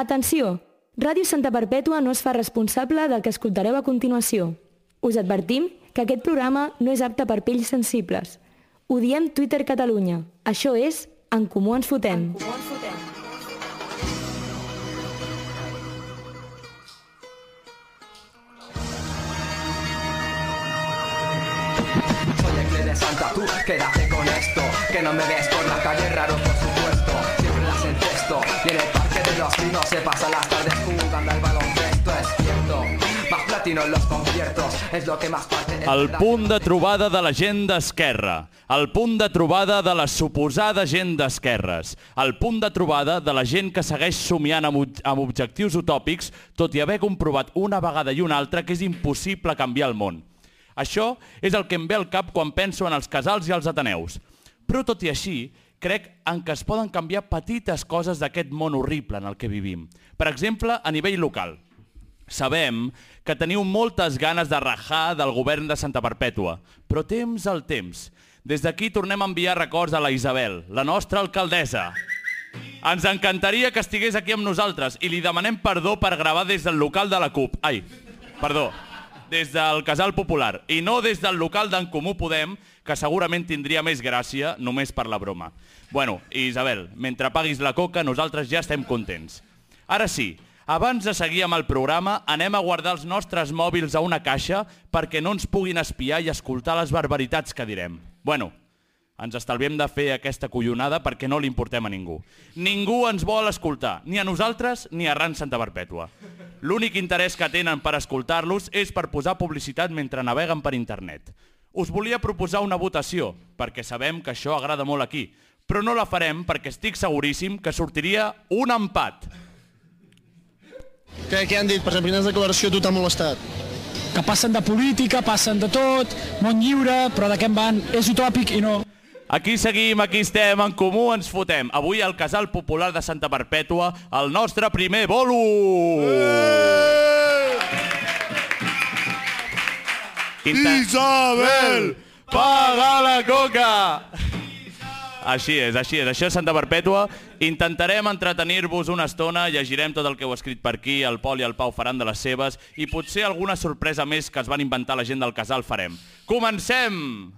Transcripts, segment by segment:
Atenció! Ràdio Santa Perpètua no es fa responsable del que escoltareu a continuació. Us advertim que aquest programa no és apte per pells sensibles. Ho diem Twitter Catalunya. Això és En Comú Ens Fotem. Oye, Cle de Santa, tú quédate con esto Que no me ves por la calle raro, los pinos se pasan las tardes jugando al baloncesto Es cierto, más platino en los conciertos Es lo que más parte El punt de trobada de la gent d'esquerra. El punt de trobada de la suposada gent d'esquerres. El punt de trobada de la gent que segueix somiant amb, amb objectius utòpics, tot i haver comprovat una vegada i una altra que és impossible canviar el món. Això és el que em ve al cap quan penso en els casals i els ateneus. Però tot i així, crec en que es poden canviar petites coses d'aquest món horrible en el que vivim. Per exemple, a nivell local. Sabem que teniu moltes ganes de rajar del govern de Santa Perpètua, però temps al temps. Des d'aquí tornem a enviar records a la Isabel, la nostra alcaldessa. Ens encantaria que estigués aquí amb nosaltres i li demanem perdó per gravar des del local de la CUP. Ai, perdó, des del Casal Popular i no des del local d'en Comú Podem, que segurament tindria més gràcia només per la broma. Bueno, Isabel, mentre paguis la coca, nosaltres ja estem contents. Ara sí, abans de seguir amb el programa, anem a guardar els nostres mòbils a una caixa perquè no ens puguin espiar i escoltar les barbaritats que direm. Bueno, ens estalviem de fer aquesta collonada perquè no li importem a ningú. Ningú ens vol escoltar, ni a nosaltres ni a Ran Santa Perpètua. L'únic interès que tenen per escoltar-los és per posar publicitat mentre naveguen per internet. Us volia proposar una votació, perquè sabem que això agrada molt aquí, però no la farem perquè estic seguríssim que sortiria un empat. Què, què han dit? Per exemple, quina declaració tu t'ha molestat? que passen de política, passen de tot, món lliure, però de què en van? És utòpic i no. Aquí seguim, aquí estem, en comú ens fotem. Avui al Casal Popular de Santa Perpètua, el nostre primer bolo! Inter- Isabel! Paga la coca! Així és, així és. Això és Santa Perpètua. Intentarem entretenir-vos una estona, llegirem tot el que heu escrit per aquí, el Pol i el Pau faran de les seves i potser alguna sorpresa més que es van inventar la gent del casal farem. Comencem!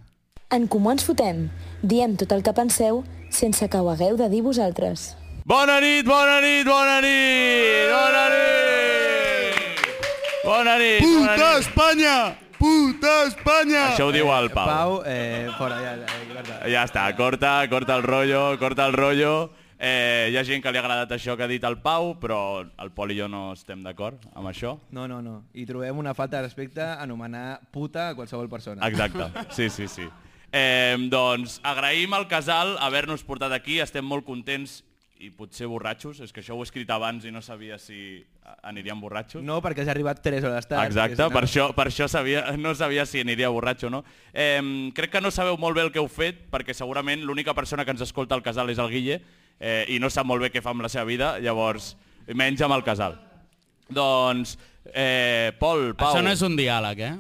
En Comú Ens Fotem. Diem tot el que penseu sense que ho hagueu de dir vosaltres. Bona nit, bona nit, bona nit! Bona nit! Bona nit! bona Puta nit. Espanya! Puta Espanya! Això ho diu el Pau. Pau, eh, fora, ja, ja, ja, Ja està, corta, corta el rotllo, corta el rotllo. Eh, hi ha gent que li ha agradat això que ha dit el Pau, però el Pol i jo no estem d'acord amb això. No, no, no. I trobem una falta de respecte anomenar puta a qualsevol persona. Exacte, sí, sí, sí. Eh, doncs agraïm al casal haver-nos portat aquí, estem molt contents i potser borratxos, és que això ho he escrit abans i no sabia si aniríem borratxos. No, perquè has arribat 3 hores tard. Exacte, per això, per això sabia, no sabia si aniria borratxo o no. Eh, crec que no sabeu molt bé el que heu fet, perquè segurament l'única persona que ens escolta al casal és el Guille, eh, i no sap molt bé què fa amb la seva vida, llavors, menys amb el casal. Doncs, eh, Pol, Pau... Això no és un diàleg, eh?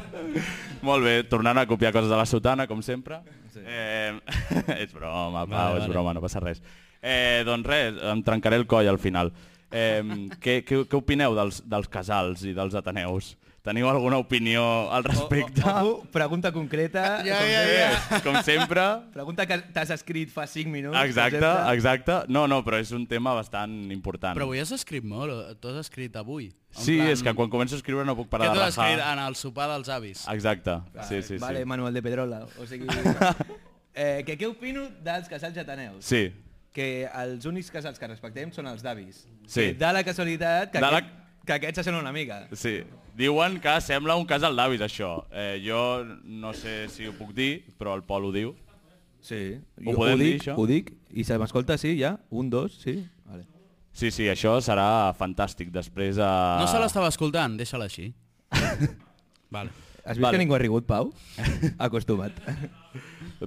Molt bé, tornant a copiar coses de la sotana, com sempre. Sí. Eh, és broma, Pau, Vale, és vale. broma, no passa res. Eh, doncs res, em trencaré el coll al final. Eh, què, què, què opineu dels, dels casals i dels ateneus? Teniu alguna opinió al respecte? O, o, o, pregunta concreta. Ja, com ja, sempre. ja. Com sempre. Pregunta que t'has escrit fa 5 minuts. Exacte, exacte. No, no, però és un tema bastant important. Però avui has escrit molt, tu has escrit avui. Sí, plan, és que quan començo a escriure no puc parar de tu has escrit rajar. en el sopar dels avis? Exacte, sí, sí, sí. Vale, Manuel de Pedrola. O sigui, eh, que què opino dels casals ateneus? Sí, Que els únics casals que respectem són els d'avis. Sí. Que De la casualitat que, De la- que aquests s'assemblen una mica. Sí, diuen que sembla un casal d'avis, això. Eh, jo no sé si ho puc dir, però el Pol ho diu. Sí. Ho podem ho dir, dic, això? Ho dic, i se m'escolta, sí, ja? Un, dos, sí? Vale. Sí, sí, això serà fantàstic. Després... A... No se l'estava escoltant, deixa-la així. vale. Has vist Vale. que ningú ha rigut, Pau? Acostumat.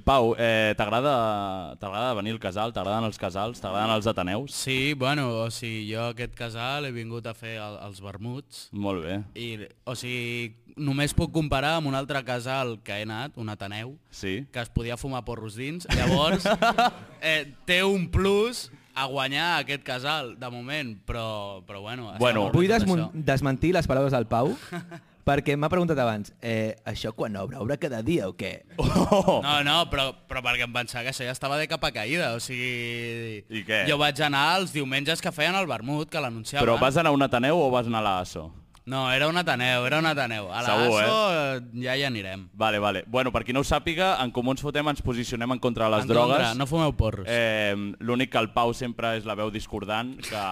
Pau, eh, t'agrada t'agrada venir al casal? T'agraden els casals? T'agraden els ateneus? Sí, bueno, o sigui, jo a aquest casal he vingut a fer el, els vermuts Molt bé. i, o sigui, només puc comparar amb un altre casal que he anat, un Ateneu, Sí. que es podia fumar porros dins. Llavors, eh, té un plus a guanyar aquest casal, de moment, però, però bueno... Bueno, Vull desmentir les paraules del Pau, perquè m'ha preguntat abans, eh, això quan obre? Obre cada dia o què? Oh! No, no, però, però perquè em pensava que això ja estava de capa caïda, o sigui... I què? Jo vaig anar els diumenges que feien el vermut, que l'anunciaven. Però vas anar a un Ateneu o vas anar a l'ASO? No, era un Ateneu, era un Ateneu. A l'ASO eh? ja hi anirem. Vale, vale. Bueno, per qui no ho sàpiga, en Comú ens fotem, ens posicionem en contra de les En contra, drogues. no fumeu porros. Eh, L'únic que el Pau sempre és la veu discordant que,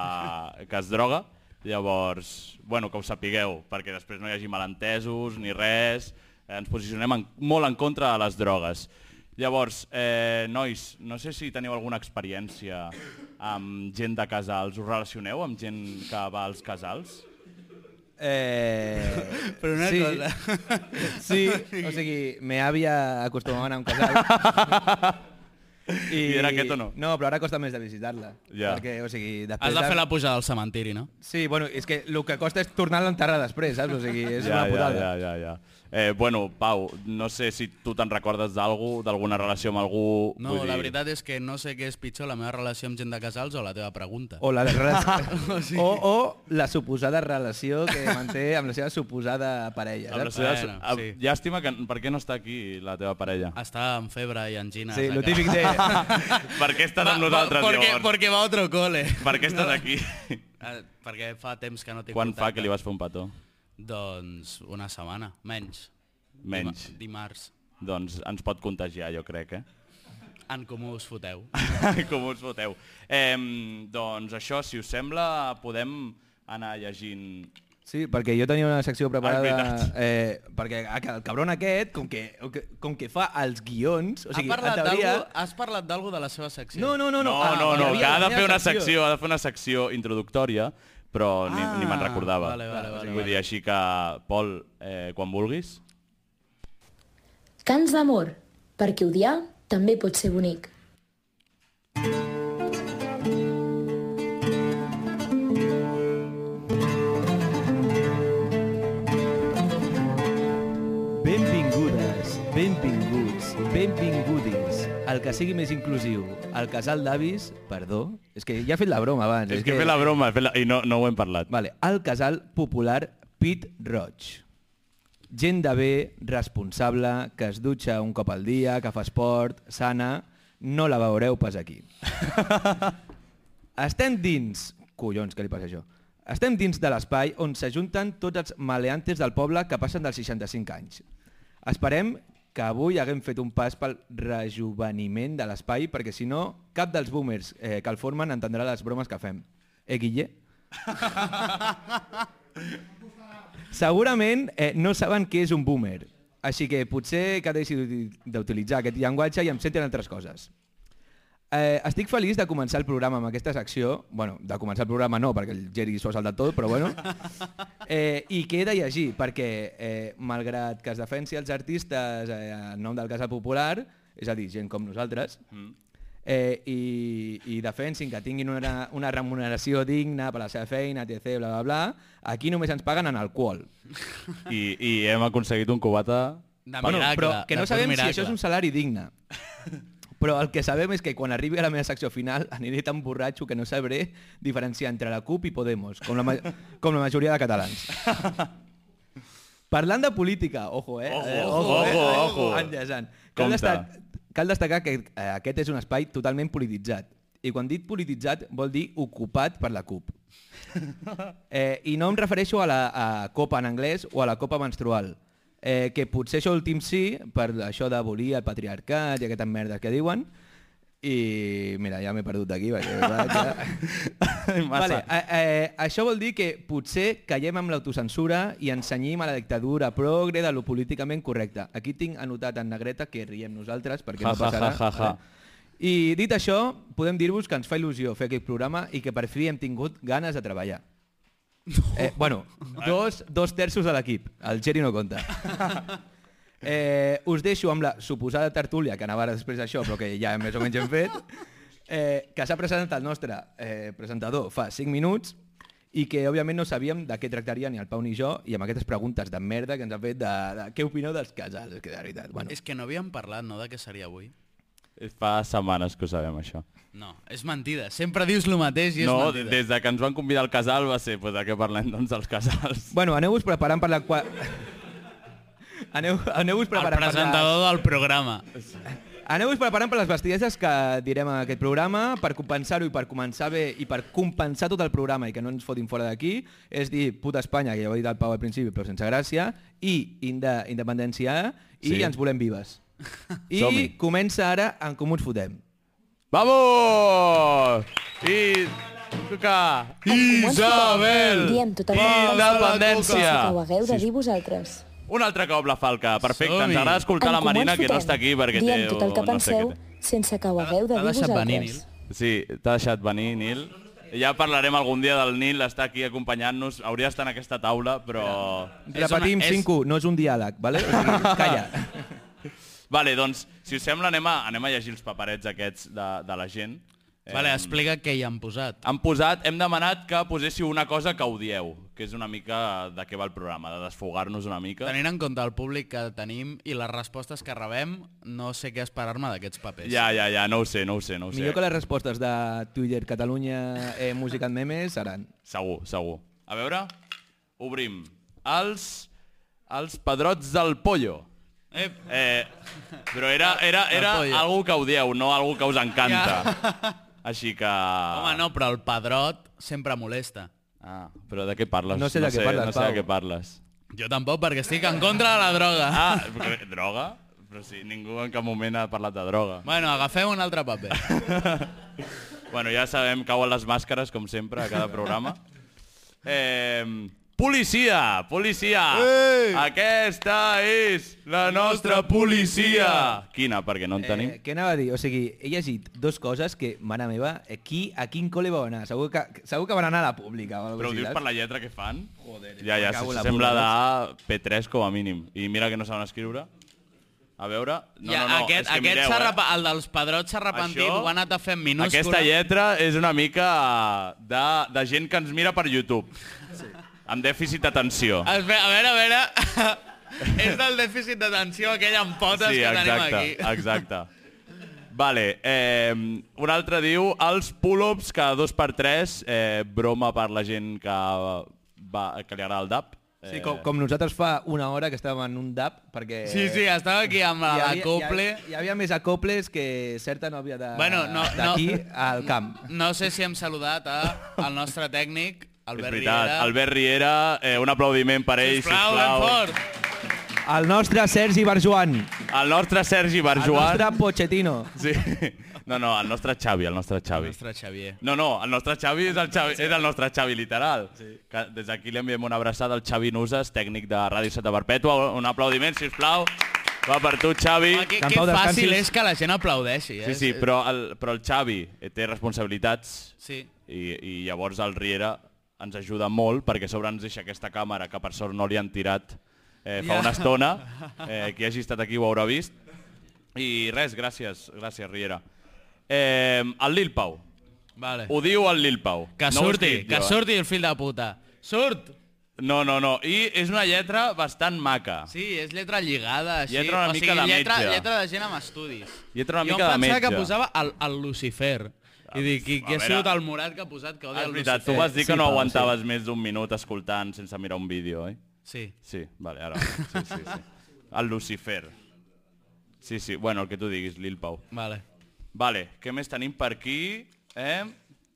que es droga. Llavors, bueno, que ho sapigueu, perquè després no hi hagi malentesos ni res. Eh, ens posicionem en, molt en contra de les drogues. Llavors, eh, nois, no sé si teniu alguna experiència amb gent de casals. Us relacioneu amb gent que va als casals? Eh, Però una sí, cosa... Sí, o sigui, me àvia acostumava a anar a un casal. I era aquest o no? No, però ara costa més de visitar-la. Ja. Perquè, o sigui, Has de fer la pujada al cementiri, no? Sí, bueno, és que el que costa és tornar a l'enterrar després, saps? O sigui, és ja, una putada. Ja, ja, ja, ja. Eh, bueno, Pau, no sé si tu te'n recordes d'algú, d'alguna relació amb algú... No, vull la dir- veritat és que no sé què és pitjor, la meva relació amb gent de casals o la teva pregunta. O la, relació, o, o la suposada relació que manté amb la seva suposada parella. Amb la seva... Bueno, ah, sí. Llàstima que per què no està aquí la teva parella? Està amb febre i angines. Sí, a lo típic de... per què estàs Va- amb nosaltres, porque, llavors? porque va a otro cole. Per què estàs aquí? Eh, perquè fa temps que no tinc Quan fa contacte. que li vas fer un petó? Doncs una setmana, menys. Menys. Dima dimarts. Doncs ens pot contagiar, jo crec, eh? En comú us foteu. Com us foteu. Eh, doncs això, si us sembla, podem anar llegint... Sí, perquè jo tenia una secció Ah, preparada... eh, perquè el cabron aquest, com que, com que fa els guions... O sigui, ha parlat teoria... has parlat d'algú de la seva secció? No, no, no. No, ah, no, no, hi que ha de fer una secció, ha de fer una secció introductòria, però ni, ni me'n Ah, recordava. vale, vale, vale, Vull vale. dir, així que, Pol, eh, quan vulguis. Cants d'amor, perquè odiar també pot ser bonic. Benvingudes, benvinguts, benvingudis. El que sigui més inclusiu. El casal d'avis, perdó, és que ja he fet la broma abans. És que he fet la broma he fet la... i no, no ho hem parlat. Vale, el casal popular Pit Roig. Gent de bé, responsable, que es dutxa un cop al dia, que fa esport, sana, no la veureu pas aquí. Estem dins... Collons, què li passa això? Estem dins de l'espai on s'ajunten tots els maleantes del poble que passen dels 65 anys. Esperem que avui haguem fet un pas pel rejuveniment de l'espai perquè si no, cap dels boomers eh, que el formen entendrà les bromes que fem. Eh, Guille? Segurament eh, no saben què és un boomer, així que potser que deixi d'utilitzar aquest llenguatge i em sentin altres coses. Eh, estic feliç de començar el programa amb aquesta secció, bueno, de començar el programa no, perquè el Geri s'ho ha saltat tot, però bueno, eh, i que he de llegir, perquè eh, malgrat que es defensi els artistes eh, en nom del Casal Popular, és a dir, gent com nosaltres, eh, i, i defensin que tinguin una, una remuneració digna per la seva feina, etc, bla, bla, bla, aquí només ens paguen en alcohol. I, I hem aconseguit un cubata... De Bueno, miracle, però que no sabem si miracle. això és un salari digne. Però el que sabem és que quan arribi a la meva secció final aniré tan borratxo que no sabré diferenciar entre la CUP i Podemos, com la, ma com la majoria de catalans. Parlant de política, ojo, eh? Ojo, eh, ojo, eh? ojo. Enllaçant. Cal, destac cal destacar que eh, aquest és un espai totalment polititzat. I quan dic polititzat vol dir ocupat per la CUP. Eh, I no em refereixo a la a copa en anglès o a la copa menstrual, eh, que potser això últim sí, per això d'abolir el patriarcat i aquestes merdes que diuen, i mira, ja m'he perdut d'aquí. perquè, Ja... vale, eh, eh, això vol dir que potser caiem amb l'autocensura i ensenyim a la dictadura progre de lo políticament correcte. Aquí tinc anotat en negreta que riem nosaltres perquè Ja, no passarà. ja, ja. Vale. I dit això, podem dir-vos que ens fa il·lusió fer aquest programa i que per fi hem tingut ganes de treballar. Eh, bueno, dos, dos terços de l'equip. El Geri no compta. Eh, us deixo amb la suposada tertúlia, que anava després d'això, però que ja més o menys hem fet, eh, que s'ha presentat el nostre eh, presentador fa 5 minuts i que òbviament no sabíem de què tractaria ni el Pau ni jo i amb aquestes preguntes de merda que ens ha fet de, de què opineu dels casals, és que de veritat, bueno. És que no havíem parlat, no?, de què seria avui. Fa setmanes que ho sabem, això. No, és mentida. Sempre dius el mateix i és No, mentida. des de que ens van convidar al casal va ser, pues, de què parlem, doncs, dels casals. Bueno, aneu-vos preparant per la... Qua... Aneu, aneu-vos El preparant per la... presentador del programa. Aneu-vos preparant per les bestieses que direm en aquest programa per compensar-ho i per començar bé i per compensar tot el programa i que no ens fotin fora d'aquí és dir puta Espanya, que ja ho ha dit el Pau al principi però sense gràcia, i inde, independència i Sí. ens volem vives. I comença ara en Com ens fotem. Vamos! I... Que... Isabel! Diem tota Independència! Que ho hagueu de dir vosaltres. Un altre cop la falca, perfecte. Ens agrada escoltar En la Marina, que no està aquí perquè Diem té... tot el que no sé penseu sense que ho hagueu de dir venir, vosaltres. Sí, t'ha deixat venir, Nil. Ja parlarem algun dia del Nil, està aquí acompanyant-nos. Hauria d'estar en aquesta taula, però... Repetim, una- és- 5 no és un diàleg, vale? Calla. Vale, doncs, si us sembla, anem a, anem a llegir els paperets aquests de, de la gent. Vale, explica què hi han posat. Han posat, hem demanat que poséssiu una cosa que odieu, que és una mica de què va el programa, de desfogar-nos una mica. Tenint en compte el públic que tenim i les respostes que rebem, no sé què esperar-me d'aquests papers. Ja, ja, ja, no ho sé, no ho sé, no ho sé. Millor que les respostes de Twitter Catalunya eh, Música en Memes seran. Segur, segur. A veure, obrim. Els, els pedrots del pollo. Ep. Eh, però era, era, era algú que odieu, no algú que us encanta. Així que... Home, no, però el pedrot sempre molesta. Ah, però de què parles? No sé de què parles, No sé de Pau. què parles. Jo tampoc, perquè estic en contra de la droga. Ah, però, droga? Però si ningú en cap moment ha parlat de droga. Bueno, agafem un altre paper. Bueno, ja sabem, cauen les màscares, com sempre, a cada programa. Eh, policia! Policia! Ei! Aquesta és la nostra policia! Quina, perquè no en tenim? Eh, què anava a dir? O sigui, he llegit dos coses que, mare meva, aquí, a quin col·le vau anar? Segur que, segur que van anar a la pública. O Però ho dius per la lletra que fan? Joder, ja, ja, en la sembla de P3 com a mínim. I mira que no saben escriure. A veure... No, ja, no, no, aquest, és que aquest mireu, eh? el dels pedrots s'ha repentit, Això- ho ha anat a fer en minúscula. Aquesta lletra és una mica de, de gent que ens mira per YouTube. Sí. Amb dèficit d'atenció. A veure, a veure, a veure... és del dèficit d'atenció aquell amb potes Sí, que tenim exacte, aquí. exacte. Vale, eh, un altre diu els pull-ups cada dos per tres, eh, broma per la gent que, va, que li agrada el DAP. Sí, com, com nosaltres fa una hora que estàvem en un DAP, perquè... Sí, sí, estava aquí amb hi l'acople. Hi, havia, hi havia més acoples que certa nòvia de- Bueno, no, no. d'aquí al camp. No sé si hem saludat a, al nostre tècnic, És Albert veritat, Riera. Albert Riera, eh, un aplaudiment per ell, Sisplau, sisplau. fort. El nostre Sergi Barjuan. El nostre Sergi El Barjuan. nostre Pochettino. Sí. No, no, el nostre Xavi, el nostre El Xavi. nostre Xavier. No, no, el nostre Xavi és el, Xavi, és el nostre Xavi literal. Sí. Que des d'aquí li enviem una abraçada al Xavi Nusas, tècnic de Ràdio Santa Perpètua. Un aplaudiment, si us plau. Va per tu, Xavi. Home, que, Que fàcil descansis. és que la gent aplaudeixi. Eh? Sí, sí, però el, però el Xavi eh, té responsabilitats Sí. i, i llavors el Riera ens ajuda molt perquè a sobre ens deixa aquesta càmera que per sort no li han tirat eh, fa Ja. una estona. Eh, qui hagi estat aquí ho haurà vist. I res, gràcies, gràcies Riera. Eh, el Lil Pau. Vale. Ho diu el Lil Pau. Que No surti, escrit que jo, eh? surti el fill de puta. Surt! No, no, no. I és una lletra bastant maca. Sí, és lletra lligada, així. Lletra una o mica sigui, de lletra, metge. lletra de gent amb estudis. Lletra una jo mica de em pensava que metge. posava el, el Lucifer. I dic, qui, qui ha sigut el morat que ha posat que odia Ah, és el veritat, tu Lucifer? vas dir que Sí, no Pau, aguantaves més d'un minut escoltant sense mirar un vídeo, oi? Sí. Sí, vale, ara. Sí, sí, sí. El Lucifer. Sí, sí, bueno, el que tu diguis, Lil Pau. Vale. Vale, què més tenim per aquí? Eh?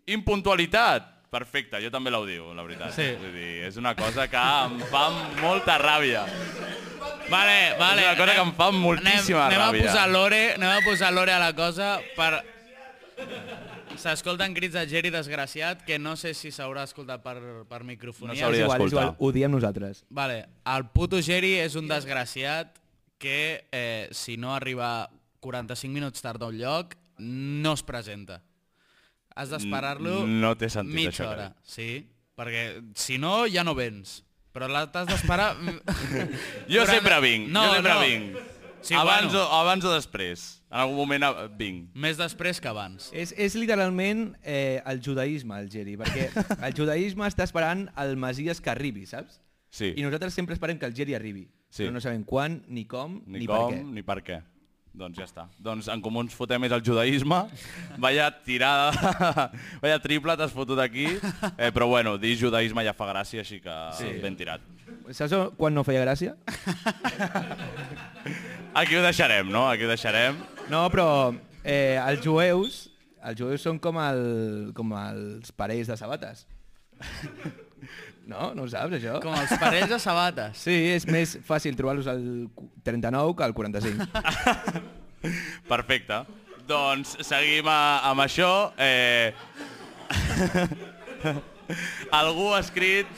Impuntualitat. Perfecte, jo també l'audio, la veritat. Sí. Vull dir, és una cosa que em fa molta ràbia. Vale, vale. És una cosa que em fa moltíssima anem, ràbia. Anem a posar l'ore, anem a posar l'ore a la cosa per... S'escolten crits de Geri desgraciat, que no sé si s'haurà escoltat per, per microfonia. No s'hauria És igual, és d'escoltar. igual, ho diem nosaltres. Vale, el puto Geri és un desgraciat que eh, si no arriba 45 minuts tard a un lloc, no es presenta. Has d'esperar-lo no té sentit, mitja això que hora. dic. Sí, perquè si no ja no vens. Però la t'has d'esperar... Jo Durant- sempre vinc, No, jo sempre no. vinc. Sí, abans, bueno. o, abans o després. En algun moment vinc. Més després que abans. És, és literalment eh, el judaïsme, el Geri, perquè el judaïsme està esperant el Masies que arribi, saps? Sí. I nosaltres sempre esperem que el Geri arribi. Sí. Però no sabem quan, ni com, Ni, ni, com, per què. ni per què. Doncs ja està. Doncs en comú ens fotem és el judaïsme. Vaya tirada, vaya triple t'has fotut aquí. Eh, però bueno, dir judaïsme ja fa gràcia, així que sí. ben tirat. Saps quan no feia gràcia? Aquí ho deixarem, no? Aquí ho deixarem. No, però eh, els jueus, els jueus són com, el, com els parells de sabates. No? No ho saps, això? Com els parells de sabates. Sí, és més fàcil trobar-los al 39 que al 45. Perfecte. Doncs seguim a, amb això. Eh... Algú ha escrit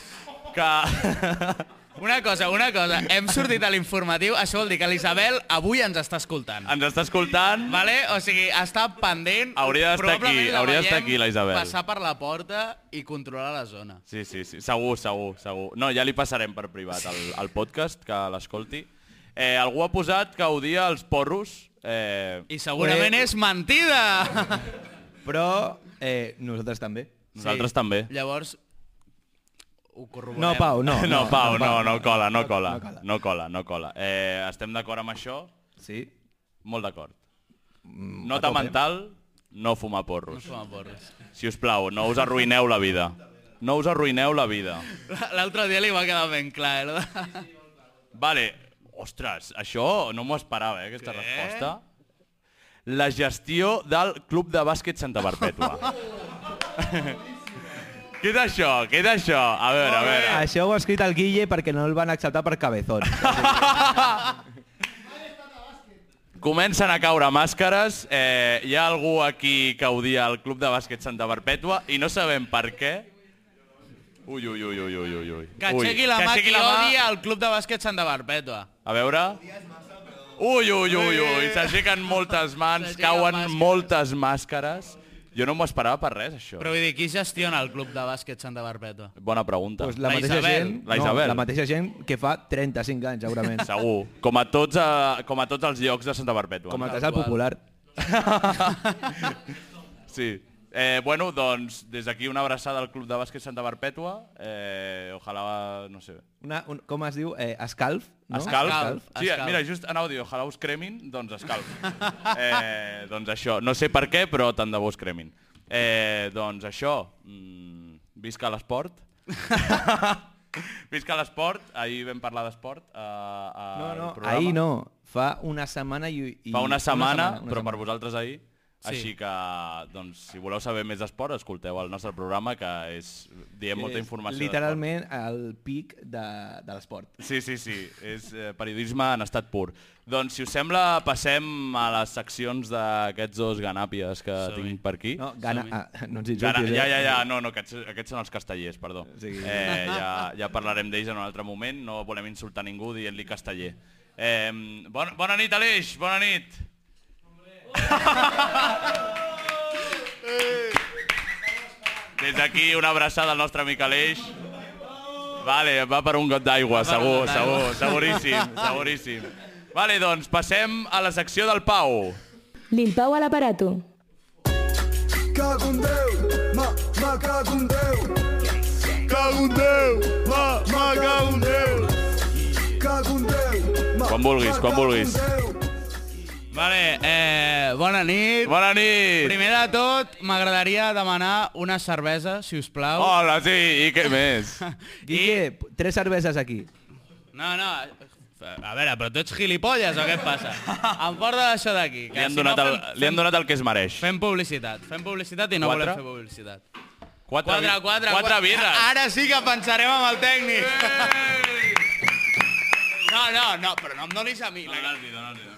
que... Una cosa, una cosa, hem sortit a l'informatiu, això vol dir que l'Isabel avui ens està escoltant. Ens està escoltant. Vale? O sigui, està pendent. Hauria d'estar aquí, hauria d'estar aquí, la Isabel. Passar per la porta i controlar la zona. Sí, sí, sí, segur, segur, segur. No, ja li passarem per privat al, al podcast, que l'escolti. Eh, algú ha posat que odia els porros. Eh... I segurament és mentida! Però eh, nosaltres també. Nosaltres també. Llavors, ho corroborem. No, Pau, no. No, Pau, no, no cola, no No- cola. no cola. No cola, no cola. Eh, estem d'acord amb això? Sí. Molt d'acord. Mm, Nota mental, no fumar No porros. fuma porres. Si us plau, no us arruïneu la vida. No us arruïneu la vida. L'altre dia li va quedar ben clar, eh? Vale, ostres, això no m'ho esperava, eh, aquesta resposta. La gestió del Club de Bàsquet Santa Perpètua. Què és això? Què és això? A veure, a veure. Això ho ha escrit el Guille perquè no el van acceptar per cabezón. Comencen a caure màscares. Eh, hi ha algú aquí que odia el Club de Bàsquet Santa Perpètua i no sabem per què. Ui, ui, ui, ui, ui, ui, ui. Que Ui, aixequi la mà qui odia el club de bàsquet Santa Barbètua. A veure... Ui, ui, ui, ui, s'aixequen moltes mans, cauen màscares. moltes màscares. Jo no m'ho esperava per res, això. Però vull dir, qui gestiona el club de bàsquet Santa Barbètua? Bona pregunta. pues la, La mateixa Isabel. gent, La Isabel. No, la mateixa gent que fa 35 anys, segurament. Segur. Com a tots, a, com a tots els llocs de Santa Perpètua. Com el Tal casal popular. Sí. Eh, bueno, doncs, des d'aquí una abraçada al Club de Bàsquet Santa Perpètua. Eh, ojalà, no sé... Una, un, com es diu? Eh, escalf? No? Escalf? Escalf, Sí, escalf. mira, just anava a dir, ojalà us cremin, doncs escalf. eh, doncs això, no sé per què, però tant de bo us cremin. Eh, doncs això, mm, visca l'esport. visca l'esport, ahir vam parlar d'esport. Uh, No, no, ahir no. Fa una setmana i... i Fa una setmana, una però per setmana. vosaltres ahir. Sí. Així que, doncs, si voleu saber més d'esport, escolteu el nostre programa, que és, diem molta És informació Literalment el pic de, de l'esport. Sí, sí, sí, és eh, periodisme en estat pur. Doncs, si us sembla, passem a les seccions d'aquests dos ganàpies que Som-hi. tinc per aquí. No, gana, ah, no ens Gana, insultis, ja, eh? ja, ja, no, no, aquests, aquests són els castellers, perdó. Sí. Eh, ja, ja parlarem d'ells en un altre moment, no volem insultar ningú dient-li casteller. Eh, bona, bona nit, Aleix, bona nit. Des d'aquí una abraçada al nostre amic Aleix. Vale, va per un got d'aigua, segur, segur, seguríssim, seguríssim. Vale, doncs passem a la secció del Pau. Lil Pau a l'aparato. Cago en Déu, ma, ma cago en Déu. Cago en Déu, ma, ma cago en Déu. Cago en Déu, ma, Quan vulguis, ma quan cago en vulguis. Déu. Vale, eh, bona nit. Bona nit! Primer de tot, m'agradaria demanar una cervesa, si us plau. Hola, sí, i què més? Guille, tres cerveses aquí. No, no, a veure, però tu ets gilipolles o què et passa? Em porta això d'aquí. que Li han, si donat no el, fem- li han donat el que es mereix. Fem publicitat, fem publicitat i no Quatre? volem fer publicitat. Quatre, Quatre, quatre, quatre birres. Ara sí que pensarem amb el tècnic. No, no, no, però no em donis a mi. La... Dona'ls-hi, dona'ls-hi. Bueno,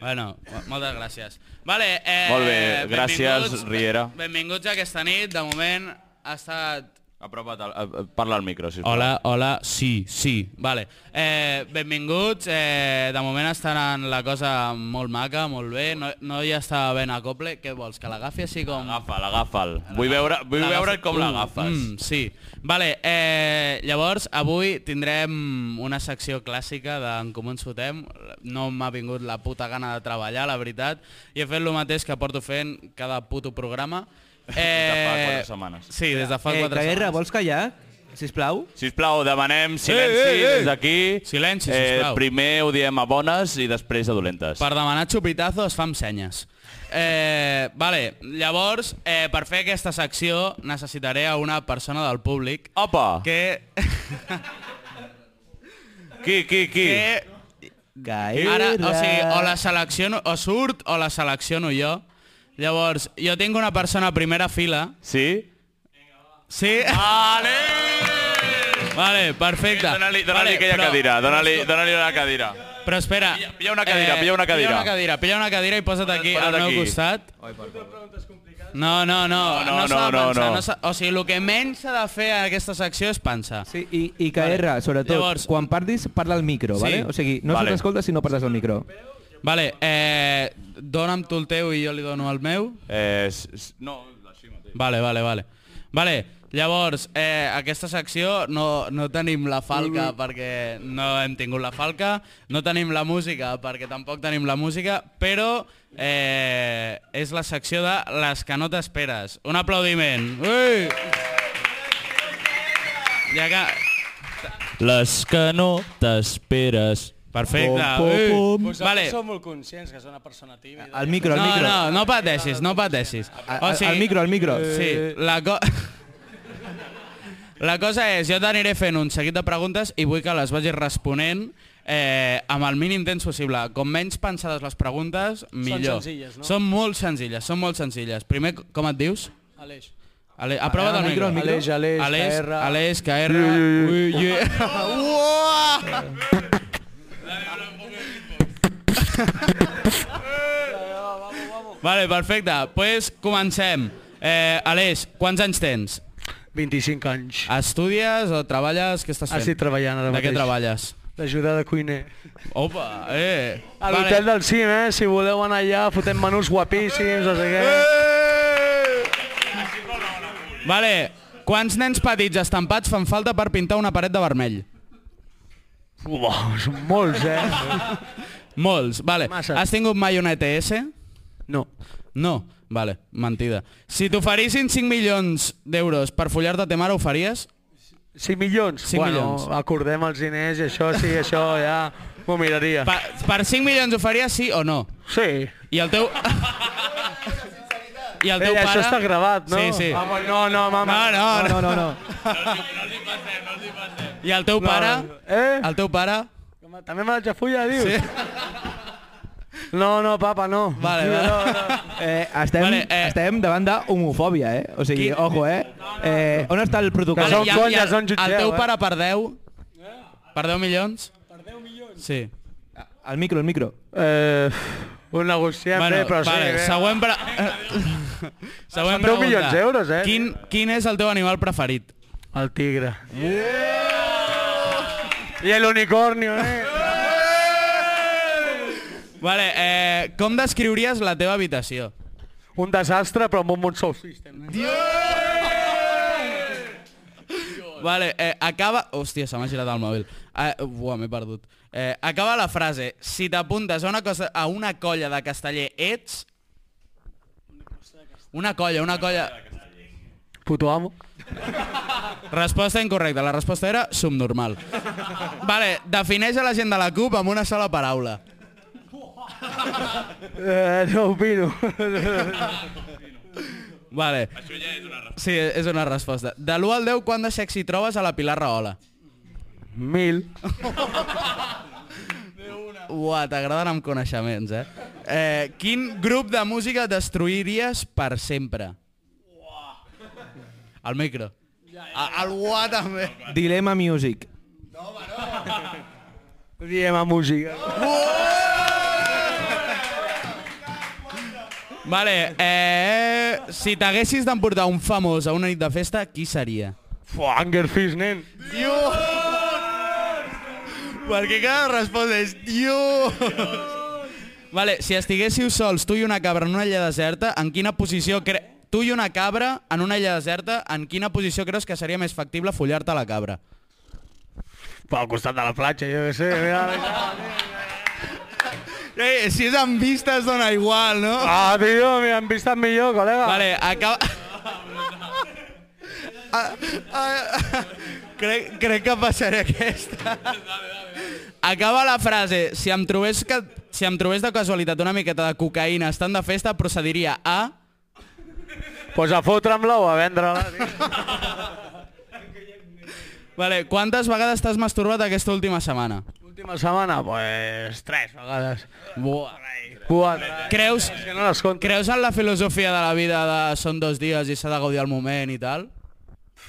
Bueno, mo- moltes gràcies. Vale, eh, Molt bé, gràcies, benvinguts- Riera. Benvinguts aquesta nit. De moment ha estat apropa't, al, a- a- parla al micro, sisplau. Hola, hola, sí, sí. Vale. Eh, benvinguts. Eh, de moment està anant la cosa molt maca, molt bé. No, no hi està ben acople. Què vols, que l'agafi així com... Agafa'l, agafa'l. Vull veure, vull veure com l'agafes. Mm, sí. Vale, eh, llavors avui tindrem una secció clàssica d'en Comú ens fotem. No m'ha vingut la puta gana de treballar, la veritat. I he fet el mateix que porto fent cada puto programa. Eh, de fa quatre setmanes. Sí, des de fa eh, quatre Caguerra, setmanes. vols callar? Sisplau. Sisplau, demanem silenci Ei, ei, ei! des d'aquí. Silenci, Eh, sisplau. primer ho diem a bones i després a dolentes. Per demanar xupitazo es fa amb senyes. Eh, vale, llavors, eh, per fer aquesta secció necessitaré a una persona del públic Opa! que... Qui, qui, qui? que Gaire. ara, o sigui, o la selecciono, o surt o la selecciono jo. Llavors, jo tinc una persona a primera fila. Sí? Sí? Vale! Vale, perfecte. Dóna-li dóna vale, aquella però- cadira, dóna-li dóna una cadira. Però espera. pilla una cadira, pilla una cadira. Pilla una cadira, pilla una cadira i posa't aquí Posa't al meu aquí. costat. No, no, no, No, no, no, no, no, pensar. no. s'ha- o sigui, el que menys s'ha de fer a aquesta secció és pensar. Sí, i, i que R, sobretot, Llavors- quan parlis, parla al micro, Sí. vale? O sigui, no Vale. vale. s'escolta si no parles al micro. Vale, eh, dona'm tu el teu i jo li dono el meu. Eh, s- s- no, així mateix. Vale, vale, vale. Vale, llavors, eh, aquesta secció no, no tenim la falca perquè no hem tingut la falca, no tenim la música perquè tampoc tenim la música, però eh, és la secció de les que no t'esperes. Un aplaudiment. Ui! Ja que... Les que no t'esperes. Perfecte. Ui. pom. Vosaltres Vale. sou molt conscients que és una persona tímida. Al micro, al No, micro. no, no pateixis, no pateixis. A- a- al micro, al micro. Sí, la, co la cosa és, jo t'aniré fent un seguit de preguntes i vull que les vagis responent eh, amb el mínim temps possible. Com menys pensades les preguntes, millor. senzilles, no? Són molt senzilles, són molt senzilles. Primer, com et dius? Aleix. Ale, aprova't al el micro, micro. al micro. Aleix, Aleix, KR. Aleix, KR. Ui, ui. Vale, perfecte. Pues comencem. Eh, Aleix, quants anys tens? 25 anys. Estudies o treballes? Què estàs fent? Estic treballant ara De què mateix. treballes? D'ajudar de cuiner. Opa, eh. A l'hotel del cim, eh? Si voleu anar allà, fotem menús guapíssims, no sé què. Vale, quants nens petits estampats fan falta per pintar una paret de vermell? Uau, són molts, eh? Molts, vale. Massa. Has tingut mai una ETS? No. No, vale, mentida. Si t'oferissin 5 milions d'euros per follar-te a te mare, ho faries? 5 milions? 5 bueno, milions. acordem els diners i això sí, això ja m'ho miraria. Per, per 5 milions ho faries sí o no? Sí. I el teu... I el teu Ei, pare... això està gravat, no? Sí, sí. Home, no, no, mama. No, no, No, no, no. I el teu pare... Eh? El teu pare... Home, També me la fulla, dius? Sí. No, no, papa, no. Vale, vale. No, no. Eh, estem, Vale, vale, eh. eh, estem davant d'homofòbia, eh? O sigui, Qui- ojo, eh? eh on està el protocol? Que són el- són jutgeu, El teu eh? pare per 10... Per 10 milions? Per 10 milions? Sí. El micro, el micro. Eh, ho negociem Bueno, bé, però vale, sí. bé. següent, pre... següent Són 10 pregunta. milions d'euros, eh? Quin, quin és el teu animal preferit? El tigre. I el unicornio, eh? Vale, eh, com descriuries la teva habitació? Un desastre, però amb un bon soul system. Vale, eh, acaba... Hòstia, se m'ha girat el mòbil. Eh, uah, m'he perdut. Eh, acaba la frase. Si t'apuntes a una cosa a una colla de casteller, ets... Una colla, una colla... Puto amo. Resposta incorrecta. La resposta era subnormal. Vale, defineix a la gent de la CUP amb una sola paraula. Eh, no opino. Vale. Això ja és una resposta. Sí, és una resposta. De l'1 al 10, quant de sexy trobes a la Pilar Rahola? Mil. Uah, t'agraden amb coneixements, eh? eh? Quin grup de música destruiries per sempre? El micro. A- El uah també. Dilema Music. Diem a música. Vale, eh, si t'haguessis d'emportar un famós a una nit de festa, qui seria? Fuà, Angerfish, nen. Perquè cada resposta és Dios. Vale, si estiguéssiu sols, tu i una cabra en una illa deserta, en quina posició cre... Tu i una cabra en una illa deserta, en quina posició creus que seria més factible follar-te la cabra? Pel costat de la platja, jo què sé. Mira, mira. Eh, si és amb vista es dona igual, no? Ah, tio, m'hi han vist millor, col·lega. Vale, acaba... Ah, ah, crec, crec que passaré aquesta. Acaba la frase, si em trobés, que, si em trobés de casualitat una miqueta de cocaïna estant de festa, procediria a... Pues a fotre'm-la o a vendre-la. Vale, quantes vegades t'has masturbat aquesta última setmana? Última setmana, pues tres vegades. Buah. Quatre. Creus, que no les compto. creus en la filosofia de la vida de són dos dies i s'ha de gaudir el moment i tal?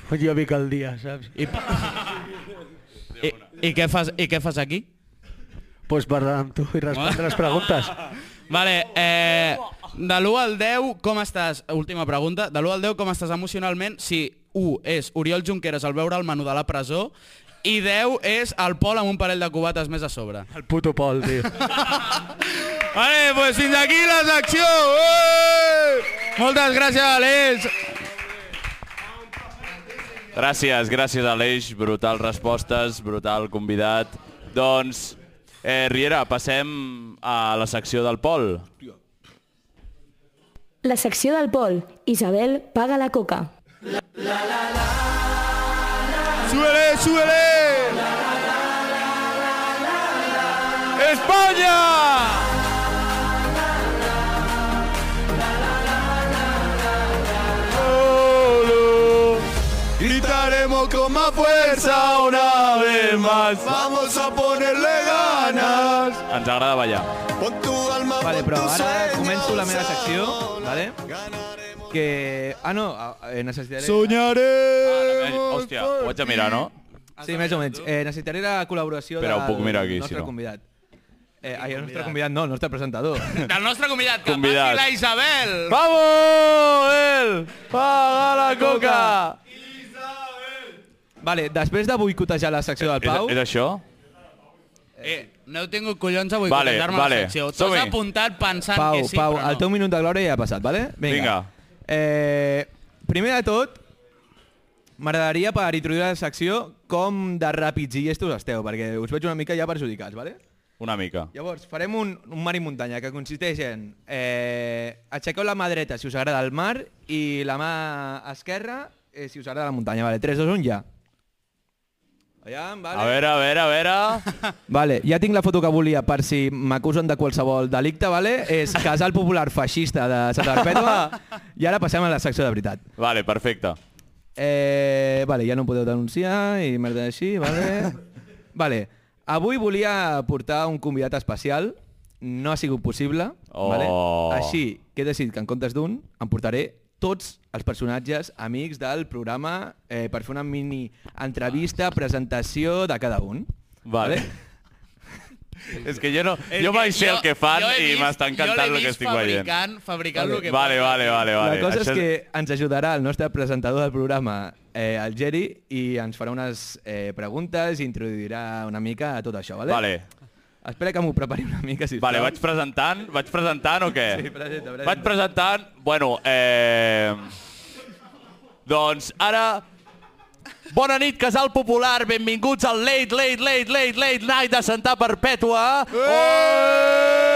Jo vic el dia, saps? I, I, i, què, fas, I què fas aquí? Pues parlar amb tu i respondre les preguntes. Vale, eh, de l'1 al 10, com estàs? Última pregunta. De l'1 al 10, com estàs emocionalment? Si 1 és Oriol Junqueras al veure el menú de la presó i 10 és el Pol amb un parell de cubates més a sobre. El puto Pol, tio. Vale, pues fins aquí la secció! Eh! Moltes gràcies, Aleix! Gràcies, gràcies Aleix, brutal respostes, brutal convidat. Doncs, eh, Riera, passem a la secció del Pol. La secció del Pol. Isabel paga la coca. ¡Súbele, súbele! ¡España! Gritaremos con más fuerza una vez más. Vamos a ponerle ganas. Ens agrada ballar. Pon tu alma, Vale, però ara començo la meva secció, vale? Que... Ah, no, eh, necessitaré... Eh, Soñaremos. hòstia, ho haig de mirar, no? Sí, més o menys. Eh, necessitaré la col·laboració Espera, ho del puc mirar aquí, nostre si no. convidat. Eh, ai, el nostre convidat no, el nostre presentador. Del nostre convidat, que Convidat. passi la Isabel! ¡Vamos, él! ¡Paga la coca! Vale, després de boicotejar la secció del És, Pau... és això? Eh, no heu tingut collons a Vale, boicotejar-me vale. la secció. T'ho has apuntat pensant Pau, que sí, Pau, però no. el teu minut de glòria ja ha passat, vale? Vinga. Eh, primer de tot, m'agradaria per introduir la secció com de ràpids i llestos esteu, perquè us veig una mica ja perjudicats, vale? Una mica. Llavors, farem un, un mar i muntanya que consisteix en eh, aixequeu la mà dreta si us agrada el mar i la mà esquerra eh, si us agrada la muntanya. Vale, 3, 2, 1, ja. Aviam, vale. A veure, a veure, a veure... Vale, ja tinc la foto que volia per si m'acusen de qualsevol delicte, vale? És casal popular feixista de Santa Perpètua. I ara passem a la secció de veritat. Vale, perfecte. Eh, vale, ja no podeu denunciar i merda així, vale? Vale, avui volia portar un convidat especial, no ha sigut possible, Oh. vale? Així que he decidit que en comptes d'un em portaré tots els personatges amics del programa eh, per fer una mini entrevista, presentació de cada un. Vale. És que jo no... És Jo mai que sé el que fan he i vist- m'està encantant el que vist estic veient. fabricant, fabricant el que Vale, vale, vale, vale. La cosa Això és que ens ajudarà el nostre presentador del programa, eh, el Geri, i ens farà unes eh, preguntes i introduirà una mica a tot això, vale? Vale. Espera que m'ho prepari una mica, sisplau. Vale, vaig presentant, vaig presentant o què? Sí, presenta, presenta. Vaig presentant, bueno, eh... Doncs ara... Bona nit, Casal Popular, benvinguts al Late, Late, Late, Late, Late Night de Santa Perpètua. Eh!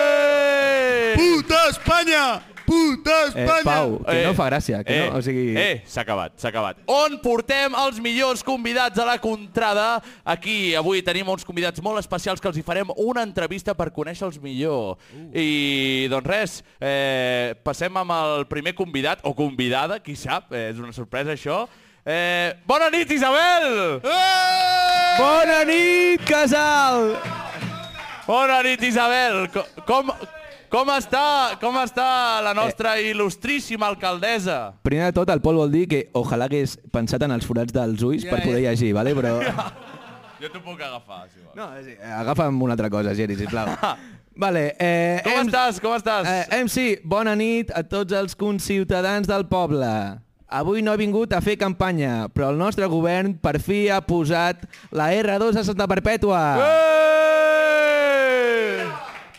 Puta Espanya! Puta Eh, Espanya! Pau, que no fa gràcia, que eh, no, o sigui... Eh, s'ha acabat, s'ha acabat. On portem els millors convidats a la contrada? Aquí, avui tenim uns convidats molt especials que els hi farem una entrevista per conèixer-los millor. Uh. I, doncs res, eh, passem amb el primer convidat, o convidada, qui sap, eh, és una sorpresa això. Eh, bona nit, Isabel! Eh! Bona nit, casal! Bona nit, Isabel! Co- Com, com, està, com està la nostra il·lustríssima alcaldessa? Primer de tot, el Pol vol dir que ojalà hagués pensat en els forats dels ulls Ja, per poder ja. llegir, vale? però... Jo t'ho puc agafar, si vols. No, sí, agafa'm una altra cosa, Geri, sisplau. Vale, eh, Com em- estàs? Com estàs? Eh, MC, bona nit a tots els conciutadans del poble. Avui no he vingut a fer campanya, però el nostre govern per fi ha posat la R2 a Santa Perpètua. Eh!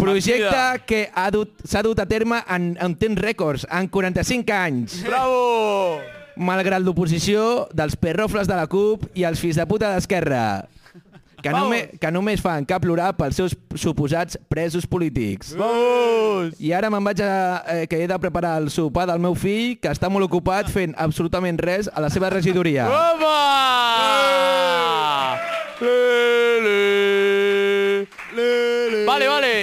Projecte Mentida. que ha dut- s'ha dut a terme en, en temps rècords, en 45 anys. Bravo! Malgrat l'oposició dels perrofles de la CUP i els fills de puta d'Esquerra. que, només, que només fan que plorar pels seus suposats presos polítics. Vamos! I ara me'n vaig a... Eh, que he de preparar el sopar del meu fill, que està molt ocupat fent absolutament res a la seva regidoria. Home! Lele!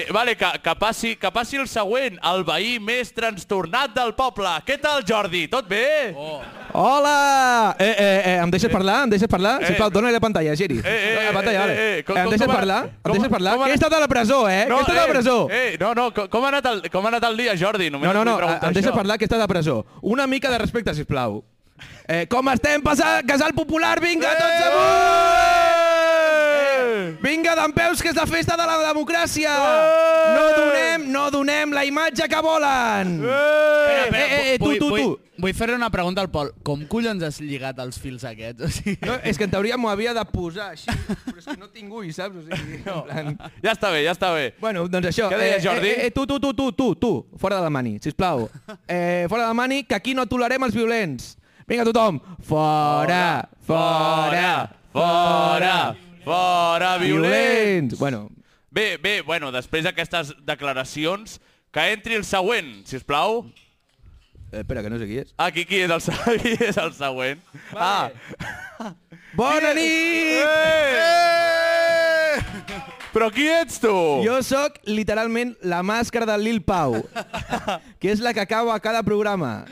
Vale, que, que, passi, que passi el següent, el veí més trastornat del poble. Què tal, Jordi? Tot bé? Oh. Hola! Eh, eh, eh, em deixes parlar? Em deixes parlar? Eh. Sisplau, dona-li la pantalla, Geri. Eh, eh, la pantalla, eh, vale. eh, com- em com- deixes com parlar? Em com- deixes parlar? com Que he estat a la presó, eh? que he estat a la presó. Eh, no, no, com, com, ha anat el, com ha anat el dia, Jordi? Només No, no, no, em deixes això. parlar que he estat a la presó. Una mica de respecte, sisplau. Eh, com estem passant? Casal Popular, vinga, tots amunt! Vinga, d'en peus, que és la festa de la democràcia! No donem, no donem la imatge que volen! Espera, espera, eh, eh, tu, vull, tu, vull, tu. Vull fer una pregunta al Pol. Com collons has lligat els fils aquests? O sigui... No, és que en teoria m'ho havia de posar així, però és que no tinc ull, saps? O sigui, en plan... Ja està bé, ja està bé. Bueno, doncs això. Què deia, Jordi? Eh, eh, tu, tu, tu, tu, tu, tu, fora de la mani, sisplau. Eh, fora de la mani, que aquí no tolerem els violents. Vinga, tothom. Fora, fora, fora, fora, violents. Bueno, Bé, bé, bueno, després d'aquestes declaracions, que entri el següent, si us plau. eh, espera, que no sé qui és. Ah, qui, és, el, qui és el següent? Ah. Bona nit! Però qui ets tu? Jo sóc literalment la màscara del Lil Pau, que és la que acaba a cada programa.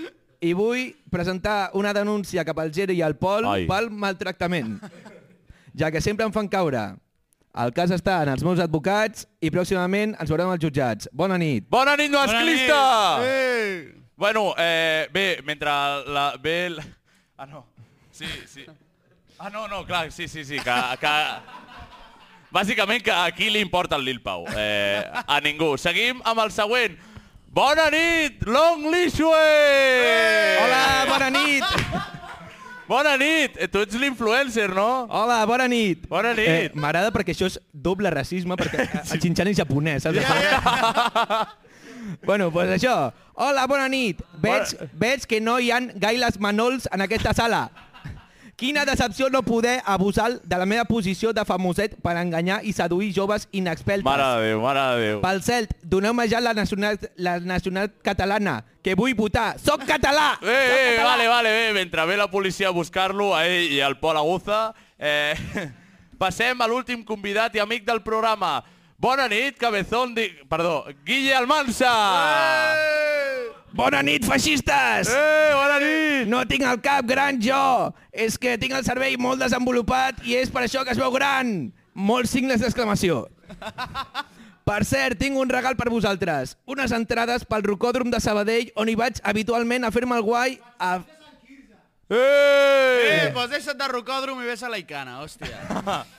I vull presentar una denúncia cap al Geri i al Pol Ai. pel maltractament, ja que sempre em fan caure. El cas està en els meus advocats i pròximament ens veurem als jutjats. Bona nit. Bona nit, masclista! Eh! Bueno, eh, bé, mentre la... Bé, la... Ah, no. Sí, sí. Ah, no, no, clar, sí, sí, sí, que... que... Bàsicament que a qui li importa el Lil Pau? Eh, a ningú. Seguim amb el següent. Bona nit, Long Lishue! Hola, bona nit! Bona nit! Eh, Tu ets l'influencer, no? Hola, bona nit. Bona nit. Eh, M'agrada perquè això és doble racisme, perquè el xinxan és japonès, saps? bueno, doncs pues això. Hola, bona nit. Veig, veig que no hi han gaires manols en aquesta sala. Quina decepció no poder abusar de la meva posició de famoset per enganyar i seduir joves inexpeltes. Mare de Déu, mare de Déu. Pel cert, doneu-me ja la nacional, la nacional catalana, que vull votar. Soc català! Eh, eh, vale, vale, bé, mentre ve la policia a buscar-lo, a ell i al Pol Aguza, eh, passem a l'últim convidat i amic del programa. Bona nit, cabezón de... Perdó, Guille Almansa! Bona nit, feixistes! Eh, bona nit! No tinc el cap gran jo, és que tinc el cervell molt desenvolupat i és per això que es veu gran. Molts signes d'exclamació. Per cert, tinc un regal per vosaltres. Unes entrades pel Rocòdrom de Sabadell on hi vaig habitualment a fer-me el guai a... Eh! Eh, pues deixa't de rocòdrom i ves a la Icana, hòstia.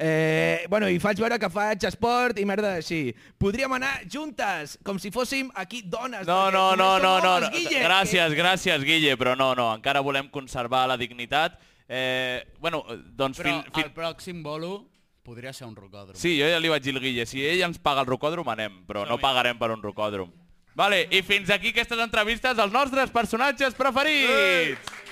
Eh, bueno, i faig veure que faig esport i merda així. Podríem anar juntes, com si fóssim aquí dones. No, no, no, no, no. homes, Guille. Gràcies, gràcies, Guille, però no, no, encara volem conservar la dignitat. Eh, bueno, doncs... Però Fin, fin... el pròxim bolo podria ser un rocòdrom. Sí, jo ja li vaig dir al Guille, si ell ens paga el rocòdrom anem, però no pagarem per un rocòdrom. Vale, i fins aquí aquestes entrevistes als nostres personatges preferits!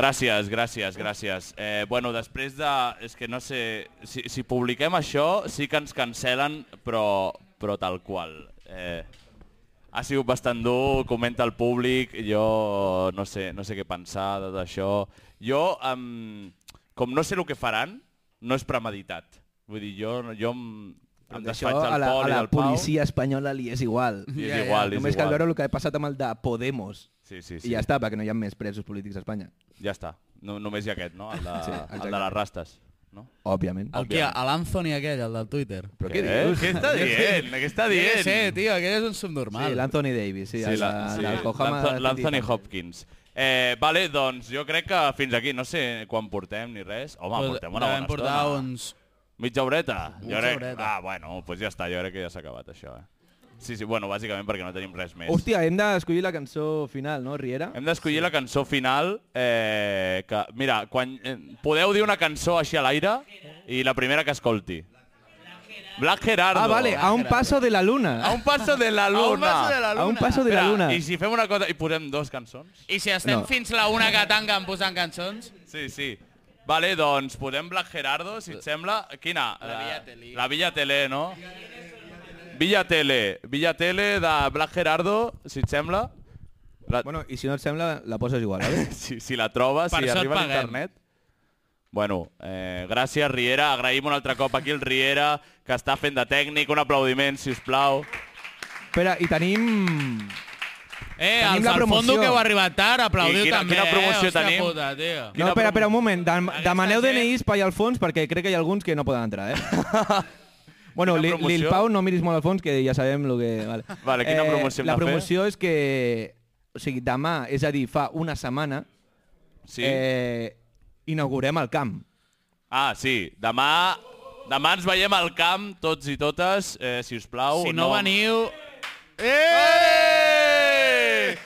Gràcies, gràcies, gràcies. Eh, bueno, després de... És que no sé... Si, si publiquem això, sí que ens cancel·len, però, però tal qual. Eh, ha sigut bastant dur, comenta el públic, jo no sé, no sé què pensar de- d'això. Jo, um, com no sé el que faran, no és premeditat. Vull dir, jo, jo em, em Això desfaig a del la, a la policia espanyola li és igual. Li és igual, li és Només cal igual. veure el que ha passat amb el de Podemos. Sí, sí, I sí. ja està, perquè no hi ha més presos polítics a Espanya. Ja està. No, només hi ha aquest, no? El de, Sí, sí, exacte. el de les rastes. No? Òbviament. El què? L'Anthony aquell, el del Twitter. Però què Què? dius? Què està dient? Què està dient? Sí, tio, aquell és un subnormal. Sí, l'Anthony Davis, sí, Sí, sí, l'Anthony Titi. Hopkins. Eh, vale, doncs jo crec que fins aquí, no sé quan portem ni res. Home, Pues portem una bona portar estona. uns... Mitja horeta? Jo Mitja crec... horeta. Ah, bueno, doncs pues ja està, jo crec que ja s'ha acabat això, eh? Sí, sí, bueno, bàsicament perquè no tenim res més. Hòstia, hem d'escollir la cançó final, no, Riera? Hem d'escollir la cançó final, eh, que, mira, quan, eh, podeu dir una cançó així a l'aire i la primera que escolti. Black Gerardo. Ah, vale, a un paso de la luna. A un paso de la luna. A un paso de la A un luna. paso de la Espera. I si fem una cosa i posem dos cançons? I si estem No. fins la una que tanquen posant cançons? Sí, sí. Vale, doncs posem Black Gerardo, si et sembla. Quina? La Villa Tele. La Villa Tele, no? Villa Tele. Villa Tele de Black Gerardo, si et sembla. La... Bueno, i si no et sembla, la poses igual, vale? si, si la trobes, Per si arriba a paguem. l'internet. Bueno, eh, gràcies, Riera. Agraïm un altre cop aquí el Riera, que està fent de tècnic. Un aplaudiment, si us plau. Espera, i tenim... Eh, Tenim la al fondo promoció. que heu arribat tard, aplaudiu I quina- també, quina promoció eh? Tenim? Puta, tio. No, espera, espera, un moment. Dem demaneu gent- DNIs per allà al fons perquè crec que hi ha alguns que no poden entrar, eh? bueno, li, promoció? Lil Pau, no miris molt al fons, que ja sabem el que... Vale, Vale, quina promoció hem La de fer? promoció és que... O sigui, demà, és a dir, fa una setmana, Sí. eh, inaugurem el camp. Ah, sí. Demà, demà ens veiem al camp, tots i totes, eh, si us plau. Si no veniu... Eh!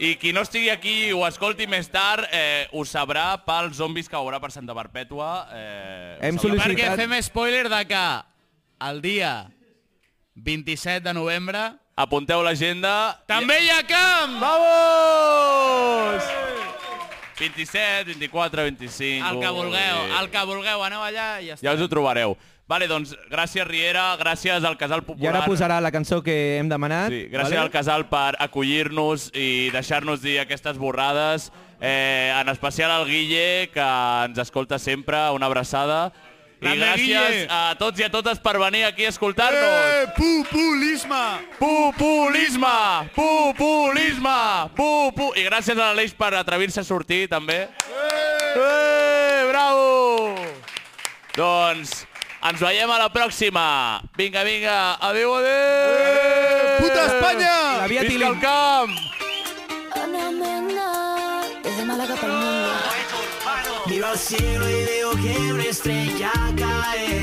I qui no estigui aquí i ho escolti més tard, eh, ho sabrà pels zombis que veurà per Santa Perpètua. Eh, Hem sabrà. sol·licitat- Perquè fem spoiler de que el dia 27 de novembre Apunteu l'agenda. també hi ha camp! Vamos! 27, 24, 25... El que vulgueu, ui. el que vulgueu, aneu allà i ja està. Ja us ho trobareu. Vale, doncs, gràcies Riera, gràcies al Casal I Popular. ara posarà la cançó que hem demanat. Sí, gràcies al Casal per acollir-nos i deixar-nos dir aquestes borrades. Eh, en especial al Guille, que ens escolta sempre, una abraçada. I gràcies a tots i a totes per venir aquí a escoltar-nos. Eh, populisme! Populisme! Populisme! Pupu... I gràcies a l'Aleix per atrevir-se a sortir, també. Eh, bravo! Doncs ens veiem a la pròxima. Vinga, vinga. Adéu, adéu! Eh, puta Espanya! La via Visca el camp! Mena, desde Málaga para el mundo. Miro al cielo y veo que una estrella night.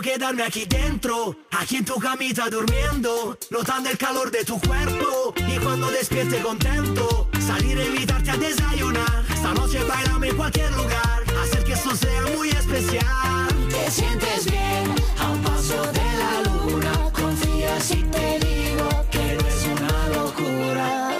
Quedarme aquí dentro, aquí en tu camita durmiendo, notando el calor de tu cuerpo y cuando despierte contento, salir a invitarte a desayunar. Esta noche bailame en cualquier lugar, hacer que esto sea muy especial. Te sientes bien a un paso de la luna, confía si te digo que no es una locura.